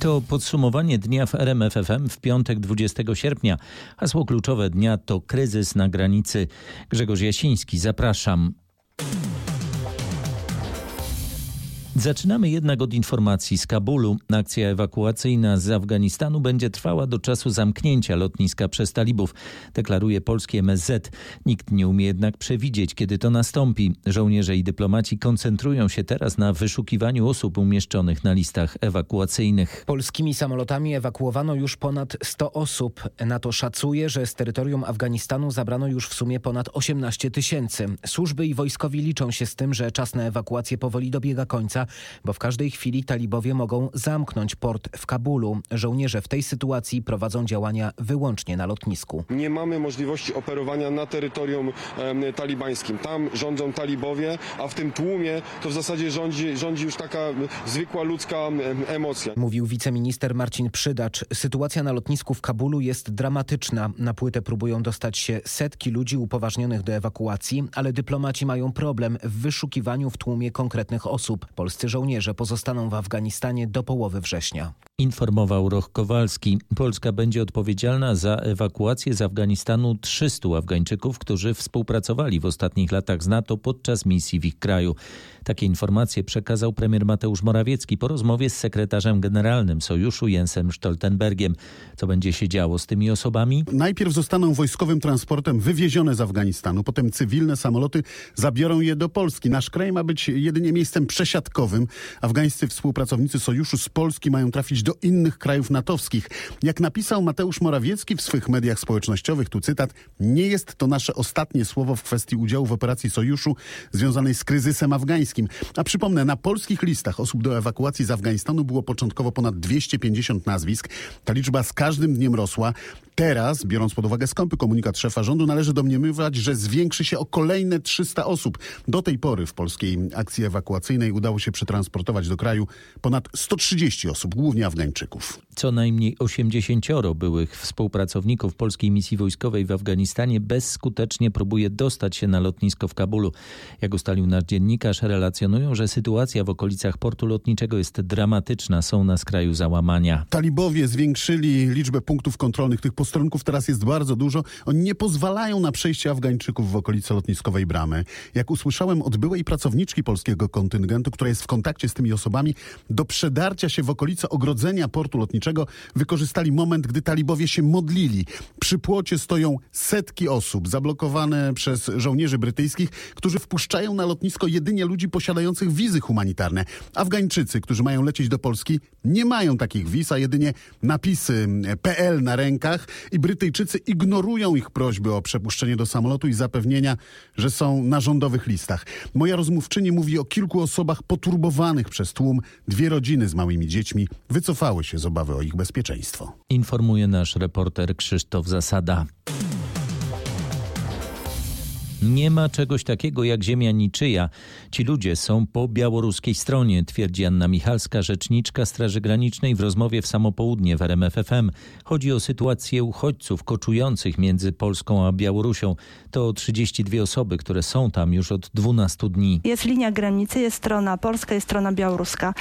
To podsumowanie dnia w RMFFM w piątek 20 sierpnia. Hasło kluczowe dnia to kryzys na granicy. Grzegorz Jasiński, zapraszam. Zaczynamy jednak od informacji z Kabulu. Akcja ewakuacyjna z Afganistanu będzie trwała do czasu zamknięcia lotniska przez talibów, deklaruje polski MSZ. Nikt nie umie jednak przewidzieć, kiedy to nastąpi. Żołnierze i dyplomaci koncentrują się teraz na wyszukiwaniu osób umieszczonych na listach ewakuacyjnych. Polskimi samolotami ewakuowano już ponad 100 osób. NATO szacuje, że z terytorium Afganistanu zabrano już w sumie ponad 18 tysięcy. Służby i wojskowi liczą się z tym, że czas na ewakuację powoli dobiega końca bo w każdej chwili talibowie mogą zamknąć port w Kabulu. Żołnierze w tej sytuacji prowadzą działania wyłącznie na lotnisku. Nie mamy możliwości operowania na terytorium e, talibańskim. Tam rządzą talibowie, a w tym tłumie to w zasadzie rządzi, rządzi już taka zwykła ludzka emocja. Mówił wiceminister Marcin Przydacz. Sytuacja na lotnisku w Kabulu jest dramatyczna. Na płytę próbują dostać się setki ludzi upoważnionych do ewakuacji, ale dyplomaci mają problem w wyszukiwaniu w tłumie konkretnych osób. Polscy żołnierze pozostaną w Afganistanie do połowy września. Informował Roch Kowalski. Polska będzie odpowiedzialna za ewakuację z Afganistanu 300 Afgańczyków, którzy współpracowali w ostatnich latach z NATO podczas misji w ich kraju. Takie informacje przekazał premier Mateusz Morawiecki po rozmowie z sekretarzem generalnym sojuszu Jensem Stoltenbergiem. Co będzie się działo z tymi osobami? Najpierw zostaną wojskowym transportem wywiezione z Afganistanu, potem cywilne samoloty zabiorą je do Polski. Nasz kraj ma być jedynie miejscem przesiadkowym. Afgańscy współpracownicy sojuszu z Polski mają trafić do innych krajów natowskich. Jak napisał Mateusz Morawiecki w swych mediach społecznościowych, tu cytat, nie jest to nasze ostatnie słowo w kwestii udziału w operacji sojuszu związanej z kryzysem afgańskim. A przypomnę, na polskich listach osób do ewakuacji z Afganistanu było początkowo ponad 250 nazwisk. Ta liczba z każdym dniem rosła. Teraz, biorąc pod uwagę skąpy komunikat szefa rządu, należy domniemywać, że zwiększy się o kolejne 300 osób. Do tej pory w polskiej akcji ewakuacyjnej udało się przetransportować do kraju ponad 130 osób, głównie Afgańczyków. Co najmniej 80 byłych współpracowników polskiej misji wojskowej w Afganistanie bezskutecznie próbuje dostać się na lotnisko w Kabulu. Jak ustalił nasz dziennikarz, relacjonują, że sytuacja w okolicach portu lotniczego jest dramatyczna, są na skraju załamania. Talibowie zwiększyli liczbę punktów kontrolnych tych posterunków teraz jest bardzo dużo. Oni nie pozwalają na przejście Afgańczyków w okolice lotniskowej bramy. Jak usłyszałem od byłej pracowniczki polskiego kontyngentu, która jest w kontakcie z tymi osobami, do przedarcia się w okolice ogrodzenia portu lotniczego wykorzystali moment, gdy talibowie się modlili. Przy płocie stoją setki osób zablokowane przez żołnierzy brytyjskich, którzy wpuszczają na lotnisko jedynie ludzi posiadających wizy humanitarne. Afgańczycy, którzy mają lecieć do Polski, nie mają takich wiz, a jedynie napisy PL na rękach i Brytyjczycy ignorują ich prośby o przepuszczenie do samolotu i zapewnienia, że są na rządowych listach. Moja rozmówczyni mówi o kilku osobach poturbowanych przez tłum. Dwie rodziny z małymi dziećmi wycofały się z obawy o ich bezpieczeństwo. Informuje nasz reporter Krzysztof Zasada. Nie ma czegoś takiego jak ziemia niczyja. Ci ludzie są po białoruskiej stronie, twierdzi Anna Michalska, rzeczniczka Straży Granicznej w rozmowie w samopołudnie w RMFFM. Chodzi o sytuację uchodźców koczujących między Polską a Białorusią. To 32 osoby, które są tam już od 12 dni. Jest linia granicy, jest strona polska, jest strona białoruska.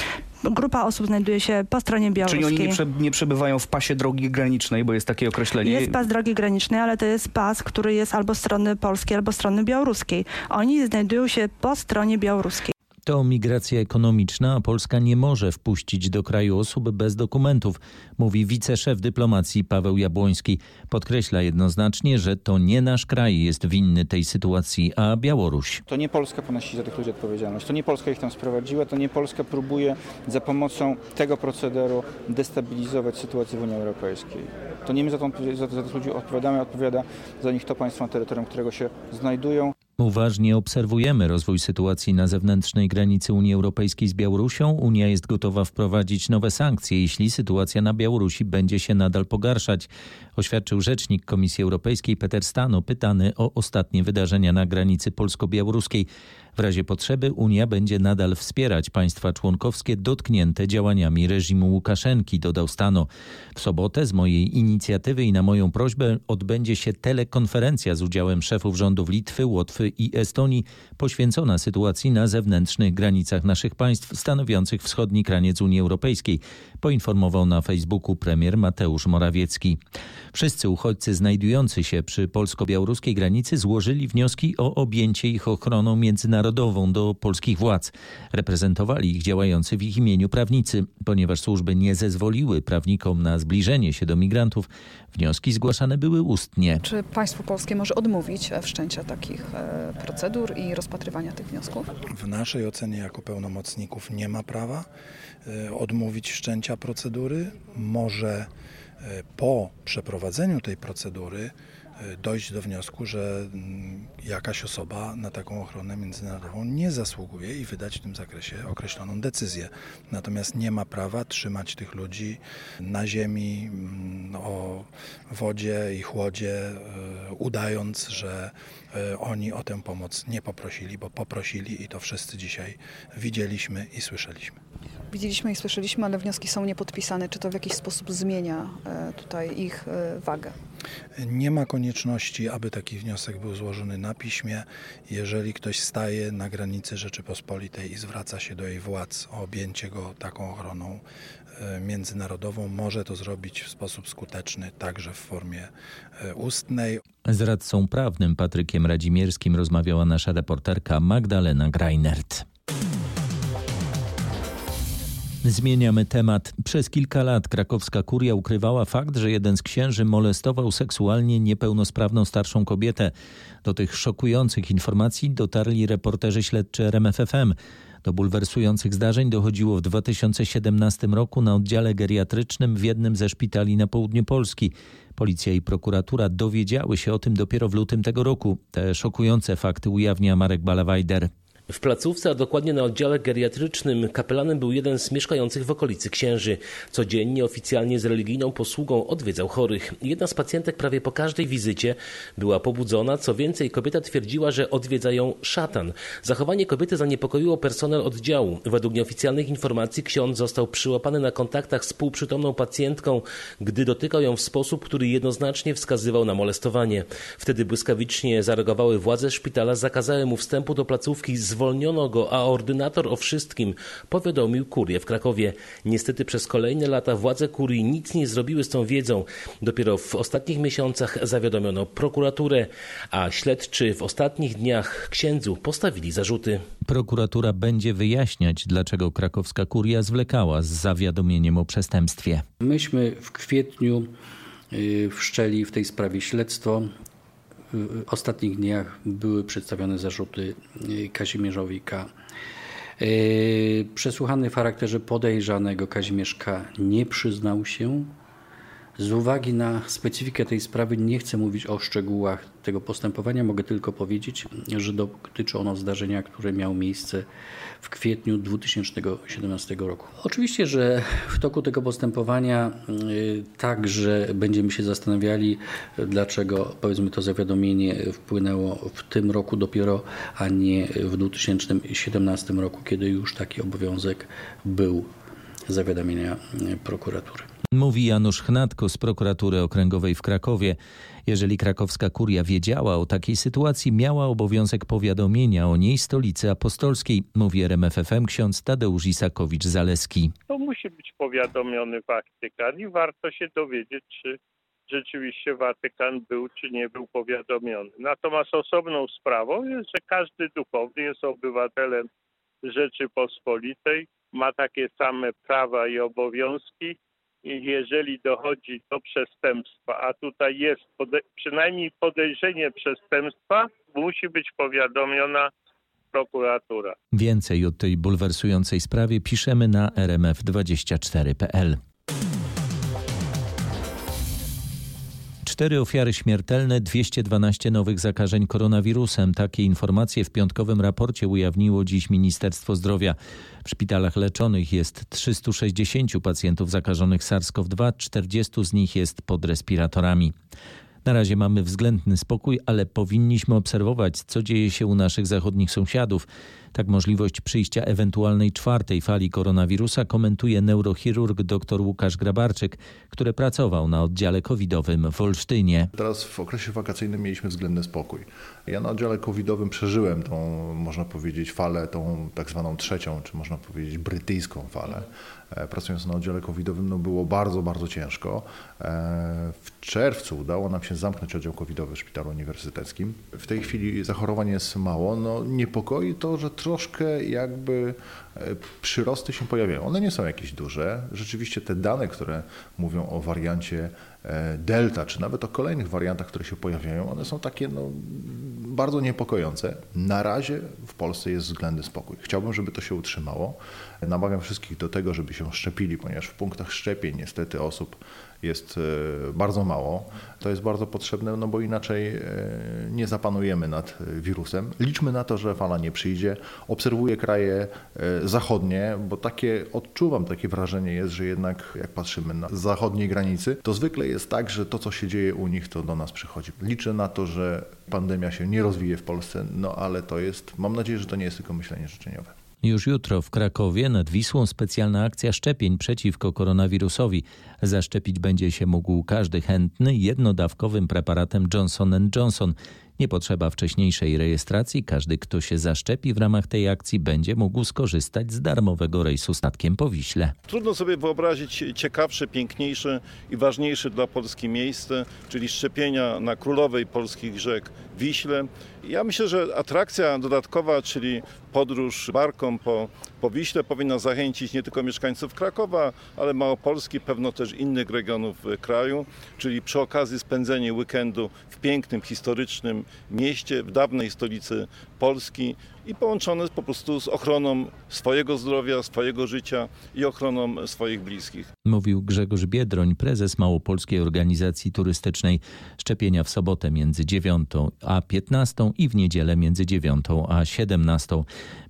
Grupa osób znajduje się po stronie białoruskiej. Czyli oni nie, prze, nie przebywają w pasie drogi granicznej, bo jest takie określenie. Jest pas drogi granicznej, ale to jest pas, który jest albo strony polskiej, albo strony białoruskiej. Oni znajdują się po stronie białoruskiej. To migracja ekonomiczna, a Polska nie może wpuścić do kraju osób bez dokumentów, mówi wiceszef dyplomacji Paweł Jabłoński. Podkreśla jednoznacznie, że to nie nasz kraj jest winny tej sytuacji, a Białoruś. To nie Polska ponosi za tych ludzi odpowiedzialność, to nie Polska ich tam sprowadziła, to nie Polska próbuje za pomocą tego procederu destabilizować sytuację w Unii Europejskiej. To nie my za, tą, za, za tych ludzi odpowiadamy, odpowiada za nich to państwo na terytorium, którego się znajdują. Uważnie obserwujemy rozwój sytuacji na zewnętrznej granicy Unii Europejskiej z Białorusią. Unia jest gotowa wprowadzić nowe sankcje, jeśli sytuacja na Białorusi będzie się nadal pogarszać, oświadczył rzecznik Komisji Europejskiej Peter Stano, pytany o ostatnie wydarzenia na granicy polsko-białoruskiej. W razie potrzeby Unia będzie nadal wspierać państwa członkowskie dotknięte działaniami reżimu Łukaszenki, dodał Stano. W sobotę z mojej inicjatywy i na moją prośbę odbędzie się telekonferencja z udziałem szefów rządów Litwy, Łotwy i Estonii poświęcona sytuacji na zewnętrznych granicach naszych państw stanowiących wschodni kraniec Unii Europejskiej, poinformował na Facebooku premier Mateusz Morawiecki. Wszyscy uchodźcy znajdujący się przy polsko-białoruskiej granicy złożyli wnioski o objęcie ich ochroną międzynarodową do polskich władz. Reprezentowali ich działający w ich imieniu prawnicy. Ponieważ służby nie zezwoliły prawnikom na zbliżenie się do migrantów, wnioski zgłaszane były ustnie. Czy państwo polskie może odmówić wszczęcia takich e, procedur i rozpatrywania tych wniosków? W naszej ocenie jako pełnomocników nie ma prawa e, odmówić wszczęcia procedury. Może e, po przeprowadzeniu tej procedury dojść do wniosku, że mm, jakaś osoba na taką ochronę międzynarodową nie zasługuje i wydać w tym zakresie określoną decyzję. Natomiast nie ma prawa trzymać tych ludzi na ziemi, mm, o wodzie i chłodzie, udając, że oni o tę pomoc nie poprosili, bo poprosili i to wszyscy dzisiaj widzieliśmy i słyszeliśmy. Widzieliśmy i słyszeliśmy, ale wnioski są niepodpisane. Czy to w jakiś sposób zmienia tutaj ich wagę? Nie ma konieczności, aby taki wniosek był złożony na piśmie. Jeżeli ktoś staje na granicy Rzeczypospolitej i zwraca się do jej władz o objęcie go taką ochroną międzynarodową, może to zrobić w sposób skuteczny, także w formie ustnej. Z radcą prawnym Patrykiem Radzimierskim rozmawiała nasza reporterka Magdalena Greinert. Zmieniamy temat. Przez kilka lat krakowska kuria ukrywała fakt, że jeden z księży molestował seksualnie niepełnosprawną starszą kobietę. Do tych szokujących informacji dotarli reporterzy śledczy RMFFM. Do bulwersujących zdarzeń dochodziło w 2017 roku na oddziale geriatrycznym w jednym ze szpitali na południu Polski. Policja i prokuratura dowiedziały się o tym dopiero w lutym tego roku. Te szokujące fakty ujawnia Marek Balawajder. W placówce, a dokładnie na oddziale geriatrycznym, kapelanem był jeden z mieszkających w okolicy księży. Codziennie oficjalnie z religijną posługą odwiedzał chorych. Jedna z pacjentek prawie po każdej wizycie była pobudzona. Co więcej, kobieta twierdziła, że odwiedza ją szatan. Zachowanie kobiety zaniepokoiło personel oddziału. Według nieoficjalnych informacji ksiądz został przyłapany na kontaktach z półprzytomną pacjentką, gdy dotykał ją w sposób, który jednoznacznie wskazywał na molestowanie. Wtedy błyskawicznie zareagowały władze szpitala, zakazały mu wstępu do placówki z zwolniono go, a ordynator o wszystkim powiadomił kurię w Krakowie. Niestety przez kolejne lata władze kurii nic nie zrobiły z tą wiedzą. Dopiero w ostatnich miesiącach zawiadomiono prokuraturę, a śledczy w ostatnich dniach księdzu postawili zarzuty. Prokuratura będzie wyjaśniać, dlaczego krakowska kuria zwlekała z zawiadomieniem o przestępstwie. Myśmy w kwietniu y, wszczęli w tej sprawie śledztwo w ostatnich dniach były przedstawione zarzuty y, Kazimierzowi K. Y, przesłuchany w charakterze podejrzanego Kazimierz K. nie przyznał się. Z uwagi na specyfikę tej sprawy nie chcę mówić o szczegółach tego postępowania. Mogę tylko powiedzieć, że dotyczy ono zdarzenia, które miało miejsce w kwietniu 2017 roku. Oczywiście, że w toku tego postępowania y, także będziemy się zastanawiali, dlaczego powiedzmy to zawiadomienie wpłynęło w tym roku dopiero, a nie w 2017 roku, kiedy już taki obowiązek był zawiadamienia prokuratury. Mówi Janusz Chnatko z prokuratury okręgowej w Krakowie. Jeżeli krakowska kuria wiedziała o takiej sytuacji, miała obowiązek powiadomienia o niej stolicy apostolskiej, mówi RMFFM ksiądz Tadeusz Isakowicz-Zaleski. To musi być powiadomiony Watykan i warto się dowiedzieć, czy rzeczywiście Watykan był czy nie był powiadomiony. Natomiast osobną sprawą jest, że każdy duchowny jest obywatelem Rzeczypospolitej, ma takie same prawa i obowiązki jeżeli dochodzi do przestępstwa, a tutaj jest pode przynajmniej podejrzenie przestępstwa, musi być powiadomiona prokuratura. Więcej o tej bulwersującej sprawie piszemy na rmf24.pl. Cztery ofiary śmiertelne, 212 nowych zakażeń koronawirusem. Takie informacje w piątkowym raporcie ujawniło dziś Ministerstwo Zdrowia. W szpitalach leczonych jest 360 pacjentów zakażonych SARS-CoV-2, 40 z nich jest pod respiratorami. Na razie mamy względny spokój, ale powinniśmy obserwować, co dzieje się u naszych zachodnich sąsiadów. Tak możliwość przyjścia ewentualnej czwartej fali koronawirusa komentuje neurochirurg dr Łukasz Grabarczyk, który pracował na oddziale covidowym w Olsztynie. Teraz w okresie wakacyjnym mieliśmy względny spokój. Ja na oddziale covidowym przeżyłem tą, można powiedzieć, falę, tą tak zwaną trzecią, czy można powiedzieć brytyjską falę. E, pracując na oddziale covidowym, no było bardzo, bardzo ciężko. E, w czerwcu udało nam się zamknąć oddział covidowy w szpitalu uniwersyteckim. W tej chwili zachorowań jest mało. No, niepokoi to, że troszkę jakby e, przyrosty się pojawiają. One nie są jakieś duże. Rzeczywiście te dane, które mówią o wariancie delta, czy nawet o kolejnych wariantach, które się pojawiają, one są takie no, bardzo niepokojące. Na razie w Polsce jest względny spokój. Chciałbym, żeby to się utrzymało. Namawiam wszystkich do tego, żeby się szczepili, ponieważ w punktach szczepień niestety osób jest e, bardzo mało. To jest bardzo potrzebne, no bo inaczej e, nie zapanujemy nad e, wirusem. Liczmy na to, że fala nie przyjdzie. Obserwuję kraje zachodnie, bo takie odczuwam takie wrażenie jest, że jednak jak patrzymy na zachodniej granicy, to zwykle jest tak, że to co się dzieje u nich to do nas przychodzi. Liczę na to, że pandemia się nie rozwije w Polsce, no ale to jest, mam nadzieję, że to nie jest tylko myślenie życzeniowe. Już jutro w Krakowie nad Wisłą specjalna akcja szczepień przeciwko koronawirusowi. Zaszczepić będzie się mógł każdy chętny jednodawkowym preparatem Johnson Johnson. Nie potrzeba wcześniejszej rejestracji. Każdy, kto się zaszczepi w ramach tej akcji, będzie mógł skorzystać z darmowego rejsu statkiem po Wiśle. Trudno sobie wyobrazić ciekawsze, piękniejsze i ważniejsze dla Polski miejsce, czyli szczepienia na królowej polskich rzek Wiśle. Ja myślę, że atrakcja dodatkowa, czyli podróż barką po, po Wiśle powinna zachęcić nie tylko mieszkańców Krakowa, ale Małopolski, pewno też innych regionów kraju, czyli przy okazji spędzenie weekendu w pięknym, historycznym mieście, w dawnej stolicy Polski i połączone po prostu z ochroną swojego zdrowia, swojego życia i ochroną swoich bliskich. Mówił Grzegorz Biedroń, prezes Małopolskiej Organizacji Turystycznej. Szczepienia w sobotę między 9 a 15 i w niedzielę między 9 a 17.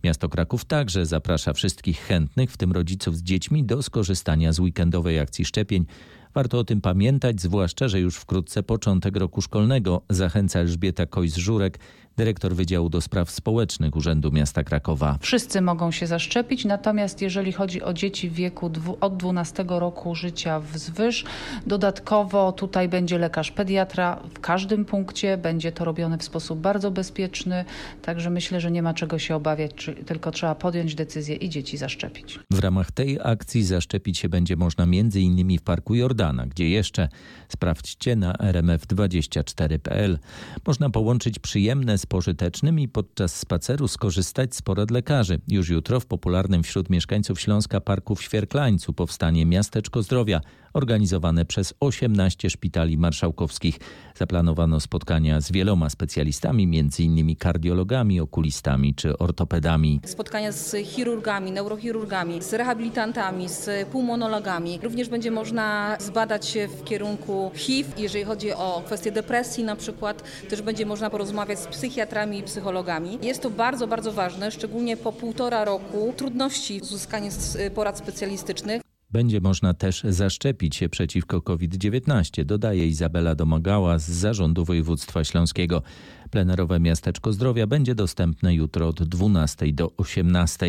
Miasto Kraków także zaprasza wszystkich chętnych, w tym rodziców z dziećmi, do skorzystania z weekendowej akcji szczepień. Warto o tym pamiętać, zwłaszcza, że już wkrótce początek roku szkolnego, zachęca Elżbieta Kojs-Żurek, dyrektor Wydziału do Spraw Społecznych Urzędu Miasta Krakowa. Wszyscy mogą się zaszczepić, natomiast jeżeli chodzi o dzieci w wieku od 12 roku życia wzwyż, dodatkowo tutaj będzie lekarz pediatra w każdym punkcie, będzie to robione w sposób bardzo bezpieczny, także myślę, że nie ma czego się obawiać, tylko trzeba podjąć decyzję i dzieci zaszczepić. W ramach tej akcji zaszczepić się będzie można m.in. w Parku Jordana, gdzie jeszcze sprawdźcie na rmf24.pl. Można połączyć przyjemne z pożytecznym i podczas spaceru skorzystać z porad lekarzy. Już jutro w popularnym wśród mieszkańców Śląska Parku w Świerklańcu powstanie Miasteczko Zdrowia organizowane przez 18 szpitali marszałkowskich. Zaplanowano spotkania z wieloma specjalistami, m.in. kardiologami, okulistami czy ortopedami. Spotkania z chirurgami, neurochirurgami, z rehabilitantami, z pulmonologami. Również będzie można zbadać się w kierunku HIV, jeżeli chodzi o kwestię depresji na przykład. Też będzie można porozmawiać z psychiatrami i psychologami. Jest to bardzo, bardzo ważne, szczególnie po półtora roku trudności z uzyskaniem porad specjalistycznych. Będzie można też zaszczepić się przeciwko COVID-19, dodaje Izabela Domagała z Zarządu Województwa Śląskiego. Plenerowe Miasteczko Zdrowia będzie dostępne jutro od 12 do 18.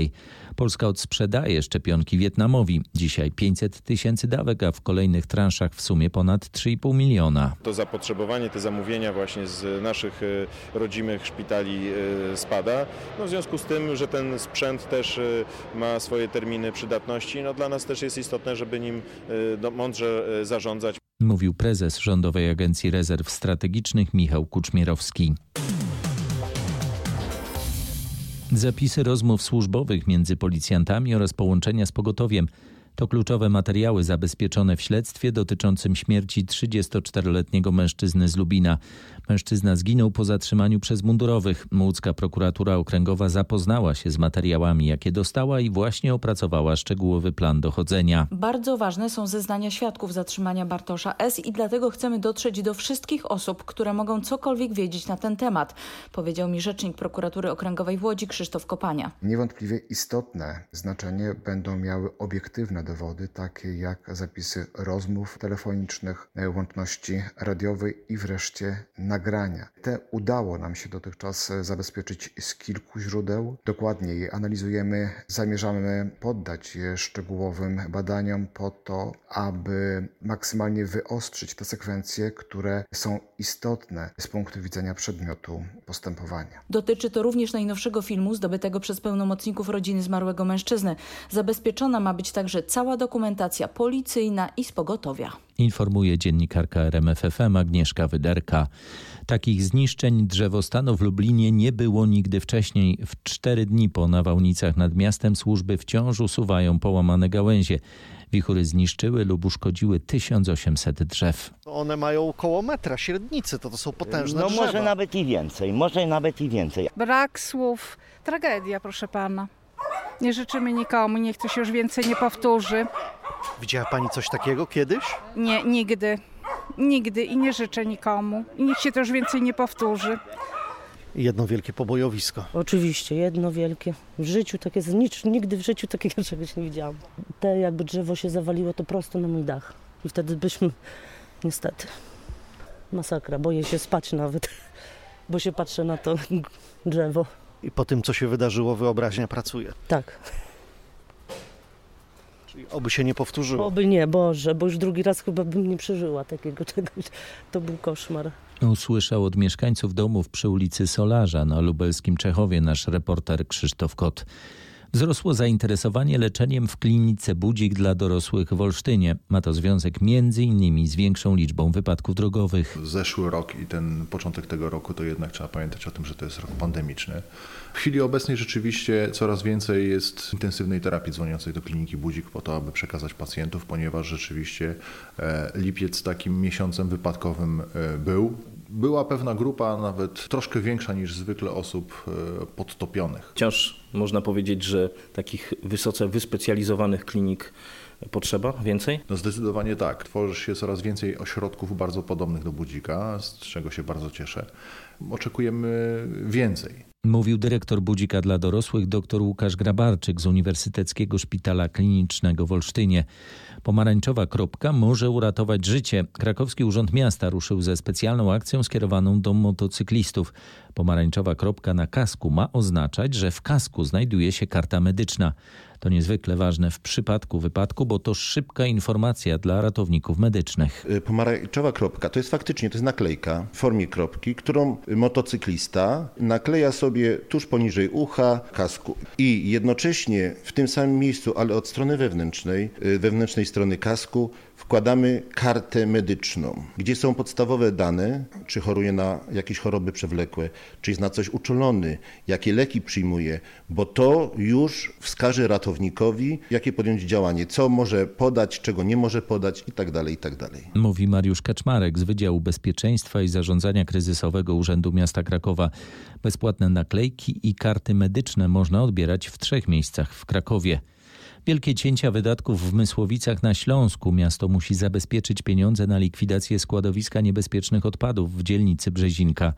Polska odsprzedaje szczepionki Wietnamowi. Dzisiaj 500 tysięcy dawek, a w kolejnych transzach w sumie ponad 3,5 miliona. To zapotrzebowanie, te zamówienia właśnie z naszych e, rodzimych szpitali e, spada. No w związku z tym, że ten sprzęt też e, ma swoje terminy przydatności, no dla nas też jest istotne, żeby nim mądrze zarządzać. Mówił prezes Rządowej Agencji Rezerw Strategicznych Michał Kuczmierowski. Zapisy rozmów służbowych między policjantami oraz połączenia z pogotowiem to kluczowe materiały zabezpieczone w śledztwie dotyczącym śmierci 34-letniego mężczyzny z Lubina. Mężczyzna zginął po zatrzymaniu przez mundurowych. Łódzka prokuratura okręgowa zapoznała się z materiałami, jakie dostała i właśnie opracowała szczegółowy plan dochodzenia. Bardzo ważne są zeznania świadków zatrzymania Bartosza S. i dlatego chcemy dotrzeć do wszystkich osób, które mogą cokolwiek wiedzieć na ten temat, powiedział mi rzecznik prokuratury okręgowej w Łodzi Krzysztof Kopania. Niewątpliwie istotne znaczenie będą miały obiektywne dostępne dowody, takie jak zapisy rozmów telefonicznych, łączności radiowej i wreszcie nagrania. Te udało nam się dotychczas zabezpieczyć z kilku źródeł. Dokładnie je analizujemy, zamierzamy poddać je szczegółowym badaniom po to, aby maksymalnie wyostrzyć te sekwencje, które są istotne z punktu widzenia przedmiotu postępowania. Dotyczy to również najnowszego filmu zdobytego przez pełnomocników rodziny zmarłego mężczyzny. Zabezpieczona ma być także cała dokumentacja policyjna i z pogotowia. Informuje dziennikarka RMFFM Agnieszka Wyderka. Takich zniszczeń drzewostanu w Lublinie nie było nigdy wcześniej. W cztery dni po nawałnicach nad miastem służby wciąż usuwają połamane gałęzie. Wichury zniszczyły lub uszkodziły 1800 drzew. One mają około metra średnicy, to to są potężne No drzewa. może nawet i więcej, może nawet i więcej. Brak słów, tragedia proszę pana. Nie życzymy nikomu, niech to się już więcej nie powtórzy. Widziała pani coś takiego kiedyś? Nie, nigdy. Nigdy i nie życzę nikomu. I niech się to już więcej nie powtórzy. Jedno wielkie pobojowisko. Oczywiście, jedno wielkie. W życiu takie, nic, nigdy w życiu takiego czegoś nie widziałam. Te jakby drzewo się zawaliło to prosto na mój dach. I wtedy byśmy, niestety, masakra. Boję się spać nawet, bo się patrzę na to drzewo. I po tym, co się wydarzyło, wyobraźnia pracuje. Tak. Czyli oby się nie powtórzyło. Oby nie, Boże, bo już drugi raz chyba bym nie przeżyła takiego czegoś. To był koszmar. Usłyszał od mieszkańców domów przy ulicy Solarza na lubelskim Czechowie nasz reporter Krzysztof Kot. Wzrosło zainteresowanie leczeniem w klinice Budzik dla dorosłych w Olsztynie. Ma to związek m.in. z większą liczbą wypadków drogowych. Zeszły rok i ten początek tego roku to jednak trzeba pamiętać o tym, że to jest rok pandemiczny. W chwili obecnej rzeczywiście coraz więcej jest intensywnej terapii dzwoniącej do kliniki Budzik po to, aby przekazać pacjentów, ponieważ rzeczywiście lipiec takim miesiącem wypadkowym był. Była pewna grupa, nawet troszkę większa niż zwykle osób podtopionych. Wciąż można powiedzieć, że takich wysoce wyspecjalizowanych klinik potrzeba więcej? No zdecydowanie tak. Tworzy się coraz więcej ośrodków bardzo podobnych do Budzika, z czego się bardzo cieszę. Oczekujemy więcej. Mówił dyrektor Budzika dla dorosłych dr Łukasz Grabarczyk z Uniwersyteckiego Szpitala Klinicznego w Olsztynie. Pomarańczowa kropka może uratować życie. Krakowski Urząd Miasta ruszył ze specjalną akcją skierowaną do motocyklistów. Pomarańczowa kropka na kasku ma oznaczać, że w kasku znajduje się karta medyczna. To niezwykle ważne w przypadku wypadku, bo to szybka informacja dla ratowników medycznych. Pomarańczowa kropka to jest faktycznie to jest naklejka w formie kropki, którą motocyklista nakleja sobie tuż poniżej ucha, kasku i jednocześnie w tym samym miejscu, ale od strony wewnętrznej, wewnętrznej strony kasku wkładamy kartę medyczną, gdzie są podstawowe dane, czy choruje na jakieś choroby przewlekłe, czy jest na coś uczulony, jakie leki przyjmuje, bo to już wskaże ratownikowi, jakie podjąć działanie, co może podać, czego nie może podać itd. itd. Mówi Mariusz Kaczmarek z Wydziału Bezpieczeństwa i Zarządzania Kryzysowego Urzędu Miasta Krakowa. Bezpłatne naklejki i karty medyczne można odbierać w trzech miejscach w Krakowie. Wielkie cięcia wydatków w Mysłowicach na Śląsku. Miasto musi zabezpieczyć pieniądze na likwidację składowiska niebezpiecznych odpadów w dzielnicy Brzezinka.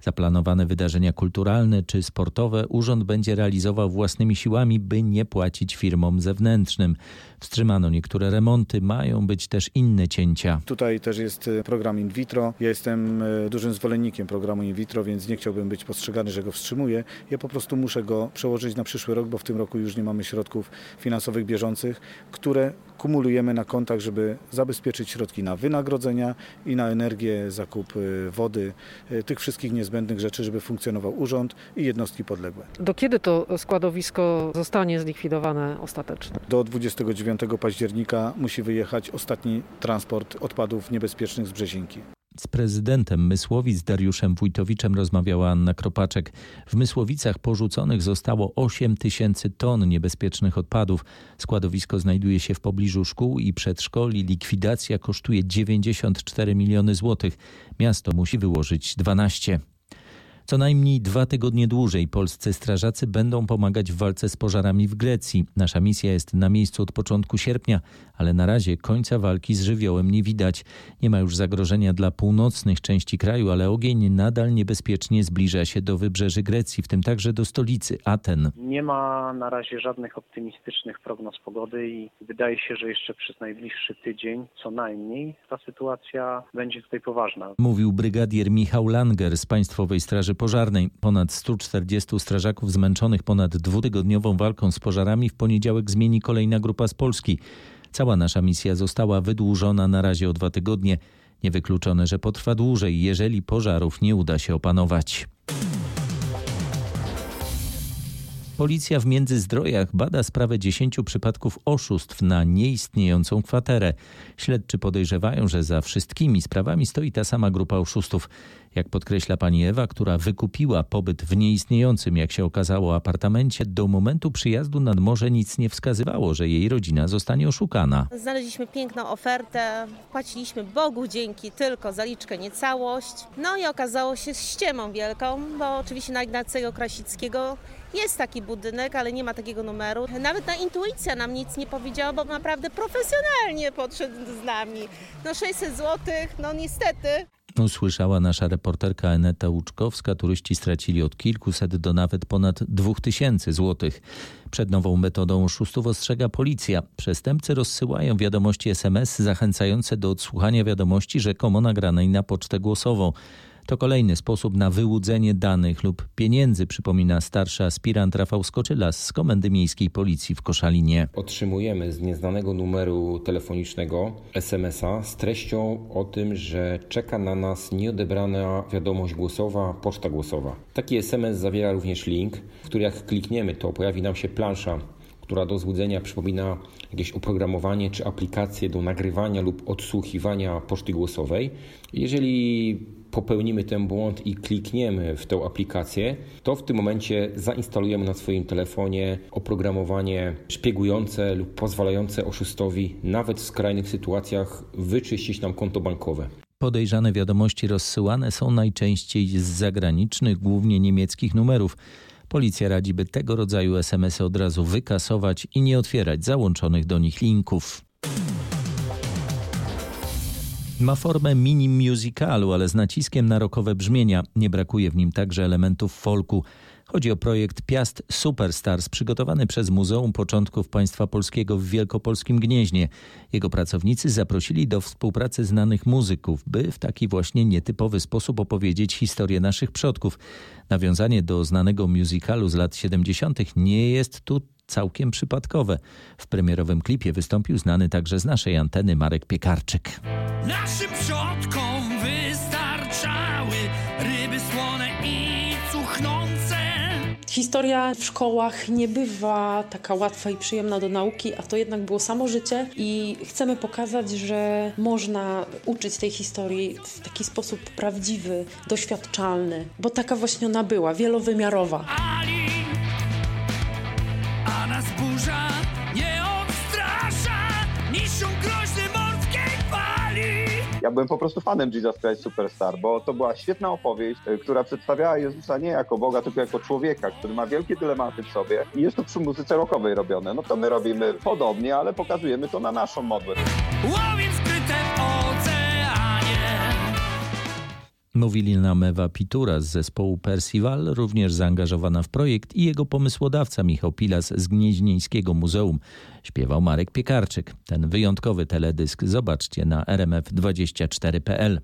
Zaplanowane wydarzenia kulturalne czy sportowe urząd będzie realizował własnymi siłami, by nie płacić firmom zewnętrznym. Wstrzymano niektóre remonty, mają być też inne cięcia. Tutaj też jest program in vitro. Ja jestem dużym zwolennikiem programu in vitro, więc nie chciałbym być postrzegany, że go wstrzymuję. Ja po prostu muszę go przełożyć na przyszły rok, bo w tym roku już nie mamy środków finansowych bieżących, które kumulujemy na kontach, żeby zabezpieczyć środki na wynagrodzenia i na energię, zakup wody, tych wszystkich niezbędnych rzeczy, żeby funkcjonował urząd i jednostki podległe. Do kiedy to składowisko zostanie zlikwidowane ostatecznie? Do 29 października musi wyjechać ostatni transport odpadów niebezpiecznych z Brzezinki. Z prezydentem Mysłowic Dariuszem Wójtowiczem rozmawiała Anna Kropaczek. W Mysłowicach porzuconych zostało 8 tysięcy ton niebezpiecznych odpadów. Składowisko znajduje się w pobliżu szkół i przedszkoli. Likwidacja kosztuje 94 miliony złotych. Miasto musi wyłożyć 12. Co najmniej dwa tygodnie dłużej polscy strażacy będą pomagać w walce z pożarami w Grecji. Nasza misja jest na miejscu od początku sierpnia, ale na razie końca walki z żywiołem nie widać. Nie ma już zagrożenia dla północnych części kraju, ale ogień nadal niebezpiecznie zbliża się do wybrzeży Grecji, w tym także do stolicy Aten. Nie ma na razie żadnych optymistycznych prognoz pogody i wydaje się, że jeszcze przez najbliższy tydzień co najmniej ta sytuacja będzie tutaj poważna. Mówił brygadier Michał Langer z Państwowej Straży Pożarnej. Ponad 140 strażaków zmęczonych ponad dwutygodniową walką z pożarami w poniedziałek zmieni kolejna grupa z Polski. Cała nasza misja została wydłużona na razie o dwa tygodnie. Niewykluczone, że potrwa dłużej, jeżeli pożarów nie uda się opanować. Policja w Międzyzdrojach bada sprawę 10 przypadków oszustw na nieistniejącą kwaterę. Śledczy podejrzewają, że za wszystkimi sprawami stoi ta sama grupa oszustów. Jak podkreśla pani Ewa, która wykupiła pobyt w nieistniejącym, jak się okazało, apartamencie, do momentu przyjazdu nad morze nic nie wskazywało, że jej rodzina zostanie oszukana. Znaleźliśmy piękną ofertę, płaciliśmy Bogu dzięki tylko zaliczkę, nie całość. No i okazało się ściemą wielką, bo oczywiście na Ignacego Krasickiego jest taki budynek, ale nie ma takiego numeru. Nawet na intuicja nam nic nie powiedziała, bo naprawdę profesjonalnie podszedł z nami. No 600 zł, no niestety. Usłyszała nasza reporterka Eneta Łuczkowska. Turyści stracili od kilkuset do nawet ponad dwóch tysięcy złotych. Przed nową metodą oszustów ostrzega policja. Przestępcy rozsyłają wiadomości SMS zachęcające do odsłuchania wiadomości rzekomo nagranej na pocztę głosową. To kolejny sposób na wyłudzenie danych lub pieniędzy, przypomina starszy aspirant Rafał Skoczylas z Komendy Miejskiej Policji w Koszalinie. Otrzymujemy z nieznanego numeru telefonicznego SMS-a z treścią o tym, że czeka na nas nieodebrana wiadomość głosowa, poczta głosowa. Taki SMS zawiera również link, który jak klikniemy, to pojawi nam się plansza która do złudzenia przypomina jakieś oprogramowanie czy aplikację do nagrywania lub odsłuchiwania poczty głosowej. Jeżeli popełnimy ten błąd i klikniemy w tę aplikację, to w tym momencie zainstalujemy na swoim telefonie oprogramowanie szpiegujące lub pozwalające oszustowi nawet w skrajnych sytuacjach wyczyścić nam konto bankowe. Podejrzane wiadomości rozsyłane są najczęściej z zagranicznych, głównie niemieckich numerów. Policja radzi, by tego rodzaju SMS-y od razu wykasować i nie otwierać załączonych do nich linków. Ma formę mini musicalu, ale z naciskiem na rokowe brzmienia. Nie brakuje w nim także elementów folku. Chodzi o projekt Piast Superstars, przygotowany przez Muzeum Początków Państwa Polskiego w Wielkopolskim Gnieźnie. Jego pracownicy zaprosili do współpracy znanych muzyków, by w taki właśnie nietypowy sposób opowiedzieć historię naszych przodków. Nawiązanie do znanego musicalu z lat 70. nie jest tu całkiem przypadkowe. W premierowym klipie wystąpił znany także z naszej anteny Marek Piekarczyk. Naszym przodkom wystarczały ryby słone i cuchnące. Historia w szkołach nie bywa taka łatwa i przyjemna do nauki, a to jednak było samo życie i chcemy pokazać, że można uczyć tej historii w taki sposób prawdziwy, doświadczalny, bo taka właśnie ona była, wielowymiarowa. Ali, nas burza nie odstrasza, groźny morskiej fali. Ja byłem po prostu fanem Jesus Christ Superstar, bo to była świetna opowieść, y, która przedstawiała Jezusa nie jako Boga, tylko jako człowieka, który ma wielkie dylematy w sobie i jest to przy muzyce rockowej robione. No to my robimy podobnie, ale pokazujemy to na naszą modłę. Łowię Mówili nam Ewa Pitura z zespołu Percival, również zaangażowana w projekt i jego pomysłodawca Michał Pilas z Gnieźnieńskiego Muzeum. Śpiewał Marek Piekarczyk. Ten wyjątkowy teledysk zobaczcie na rmf24.pl.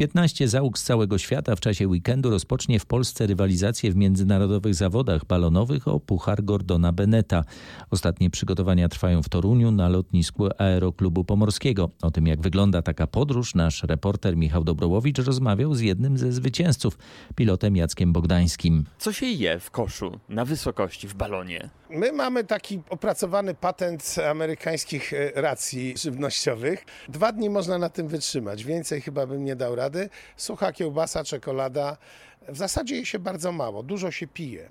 15 załóg z całego świata w czasie weekendu rozpocznie w Polsce rywalizację w międzynarodowych zawodach balonowych o Puchar Gordona Beneta. Ostatnie przygotowania trwają w Toruniu na lotnisku Aeroklubu Pomorskiego. O tym, jak wygląda taka podróż, nasz reporter Michał Dobrołowicz rozmawiał z jednym ze zwycięzców, pilotem Jackiem Bogdańskim. Co się je w koszu, na wysokości, w balonie? My mamy taki opracowany patent amerykańskich e, racji żywnościowych. Dwa dni można na tym wytrzymać, więcej chyba bym nie dał rady. sucha kiełbasa, czekolada. W zasadzie je się bardzo mało, dużo się pije.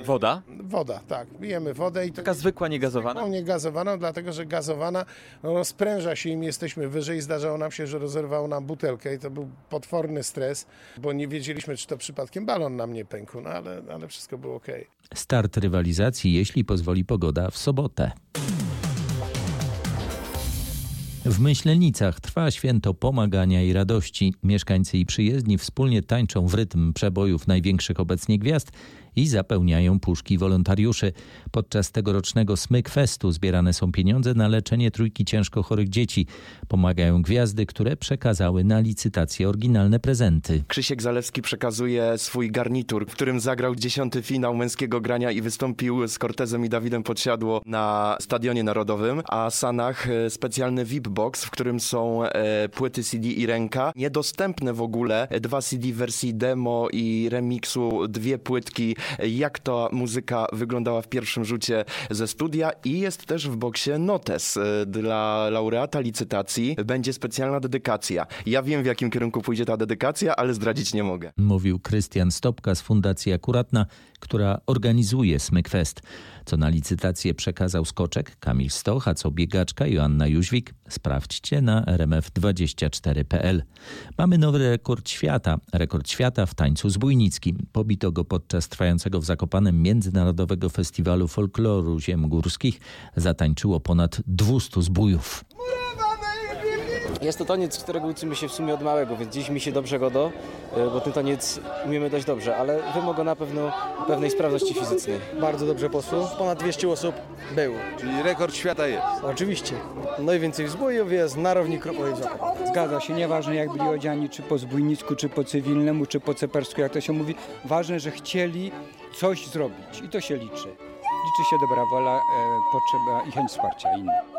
Y, Woda? Woda, tak. Pijemy wodę i to Taka zwykła, niegazowana? zwykłą niegazowaną, dlatego że gazowana no, rozpręża się im jesteśmy wyżej. Zdarzało nam się, że rozerwało nam butelkę i to był potworny stres, bo nie wiedzieliśmy, czy to przypadkiem balon nam nie pękł, no ale, ale wszystko było ok. Start rywalizacji, jeśli pozwoli pogoda, w sobotę. W Myślenicach trwa święto pomagania i radości. Mieszkańcy i przyjezdni wspólnie tańczą w rytm przebojów największych obecnie gwiazd i zapełniają puszki wolontariuszy. Podczas tegorocznego Smyk zbierane są pieniądze na leczenie trójki ciężko chorych dzieci. Pomagają gwiazdy, które przekazały na licytację oryginalne prezenty. Krzysiek Zalewski przekazuje swój garnitur, w którym zagrał dziesiąty finał męskiego grania i wystąpił z Cortezem i Dawidem Podsiadło na Stadionie Narodowym, a Sanach e, specjalny VIP-box, w którym są e, płyty CD i ręka. Niedostępne w ogóle e, dwa CD wersji demo i remiksu, dwie płytki, jak ta muzyka wyglądała w pierwszym rzucie ze studia i jest też w boksie notes e, dla laureata licytacji. Będzie specjalna dedykacja. Ja wiem w jakim kierunku pójdzie ta dedykacja, ale zdradzić nie mogę. Mówił Krystian Stopka z Fundacji Akuratna, która organizuje Smykfest. Co na licytację przekazał skoczek Kamil Stoch, a co biegaczka Joanna Jóźwik? Sprawdźcie na rmf24.pl. Mamy nowy rekord świata. Rekord świata w tańcu zbójnickim. Pobito go podczas trwającego w Zakopanem Międzynarodowego Festiwalu Folkloru Ziem Górskich. Zatańczyło ponad 200 zbójów. Jest to taniec, którego uczymy się w sumie od małego, więc dziś mi się dobrze go do, e, bo ten taniec umiemy dość dobrze, ale wymaga na pewno pewnej sprawności fizycznej. Bardzo dobrze poszło. Ponad 200 osób było. Czyli rekord świata jest. Oczywiście. Najwięcej zbójów jest na równi kropowej Zgadza się, nieważne jak byli odziani, czy po zbójnicku, czy po cywilnemu, czy po cepersku, jak to się mówi. Ważne, że chcieli coś zrobić i to się liczy. Liczy się dobra wola, e, potrzeba i chęć wsparcia innych.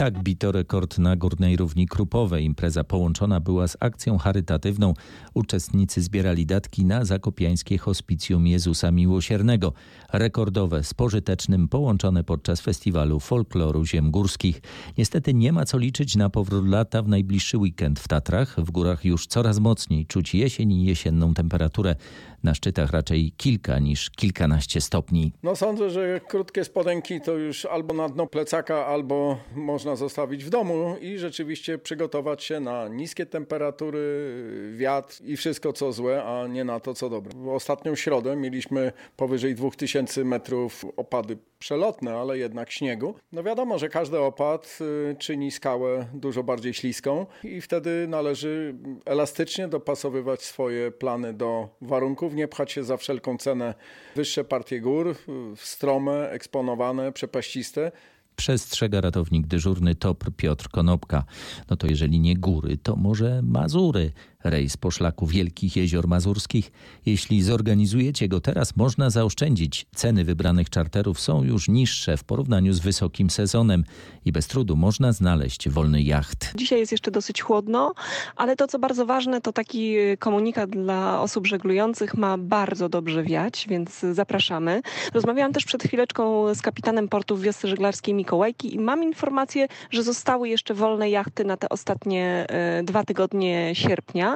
Tak bito rekord na Górnej Równi Krupowej. Impreza połączona była z akcją charytatywną. Uczestnicy zbierali datki na zakopiańskie hospicjum Jezusa Miłosiernego. Rekordowe z pożytecznym połączone podczas festiwalu folkloru ziem górskich. Niestety nie ma co liczyć na powrót lata w najbliższy weekend w Tatrach. W górach już coraz mocniej czuć jesień i jesienną temperaturę. Na szczytach raczej kilka niż kilkanaście stopni. No sądzę, że krótkie spodenki to już albo na dno plecaka, albo można zostawić w domu i rzeczywiście przygotować się na niskie temperatury, wiatr i wszystko co złe, a nie na to co dobre. W ostatnią środę mieliśmy powyżej 2000 metrów opady przelotne, ale jednak śniegu. No wiadomo, że każdy opad y, czyni skałę dużo bardziej śliską i wtedy należy elastycznie dopasowywać swoje plany do warunków, nie pchać się za wszelką cenę wyższe partie gór, strome, eksponowane, przepaściste. Przestrzega ratownik dyżurny TOPR Piotr Konopka. No to jeżeli nie góry, to może Mazury. Rejs po szlaku Wielkich Jezior Mazurskich. Jeśli zorganizujecie go teraz, można zaoszczędzić. Ceny wybranych czarterów są już niższe w porównaniu z wysokim sezonem i bez trudu można znaleźć wolny jacht. Dzisiaj jest jeszcze dosyć chłodno, ale to co bardzo ważne, to taki komunikat dla osób żeglujących ma bardzo dobrze wiać, więc zapraszamy. Rozmawiałam też przed chwileczką z kapitanem portu w wiosce żeglarskiej Mikołajki i mam informację, że zostały jeszcze wolne jachty na te ostatnie e, dwa tygodnie sierpnia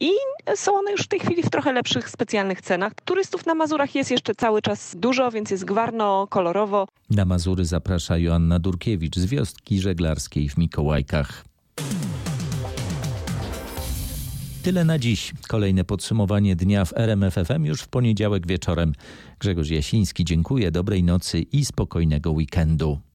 i są one już w tej chwili w trochę lepszych specjalnych cenach. Turystów na Mazurach jest jeszcze cały czas dużo, więc jest gwarno, kolorowo. Na Mazury zaprasza Joanna Durkiewicz z wioski żeglarskiej w Mikołajkach. Tyle na dziś. Kolejne podsumowanie dnia w RMFFM już w poniedziałek wieczorem. Grzegorz Jasiński, dziękuję, dobrej nocy i spokojnego weekendu.